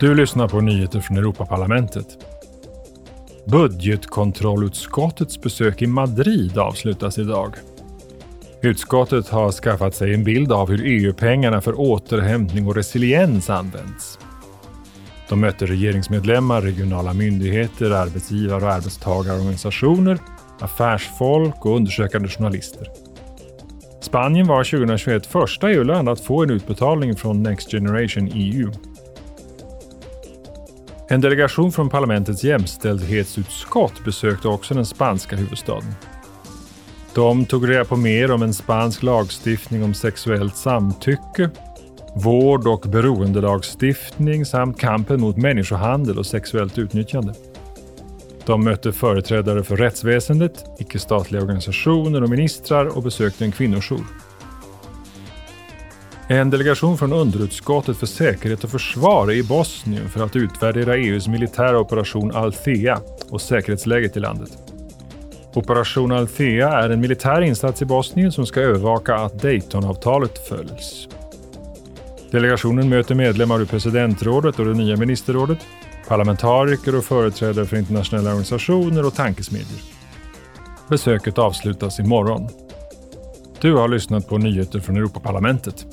Du lyssnar på nyheter från Europaparlamentet. Budgetkontrollutskottets besök i Madrid avslutas idag. Utskottet har skaffat sig en bild av hur EU-pengarna för återhämtning och resiliens används. De möter regeringsmedlemmar, regionala myndigheter, arbetsgivar och arbetstagarorganisationer, affärsfolk och undersökande journalister. Spanien var 2021 första EU-land att få en utbetalning från Next Generation EU. En delegation från parlamentets jämställdhetsutskott besökte också den spanska huvudstaden. De tog reda på mer om en spansk lagstiftning om sexuellt samtycke, vård och beroendelagstiftning samt kampen mot människohandel och sexuellt utnyttjande. De mötte företrädare för rättsväsendet, icke-statliga organisationer och ministrar och besökte en kvinnojour. En delegation från underutskottet för säkerhet och försvar är i Bosnien för att utvärdera EUs militära operation Althea och säkerhetsläget i landet. Operation Althea är en militär insats i Bosnien som ska övervaka att Daytonavtalet följs. Delegationen möter medlemmar ur presidentrådet och det nya ministerrådet, parlamentariker och företrädare för internationella organisationer och tankesmedjor. Besöket avslutas imorgon. Du har lyssnat på nyheter från Europaparlamentet.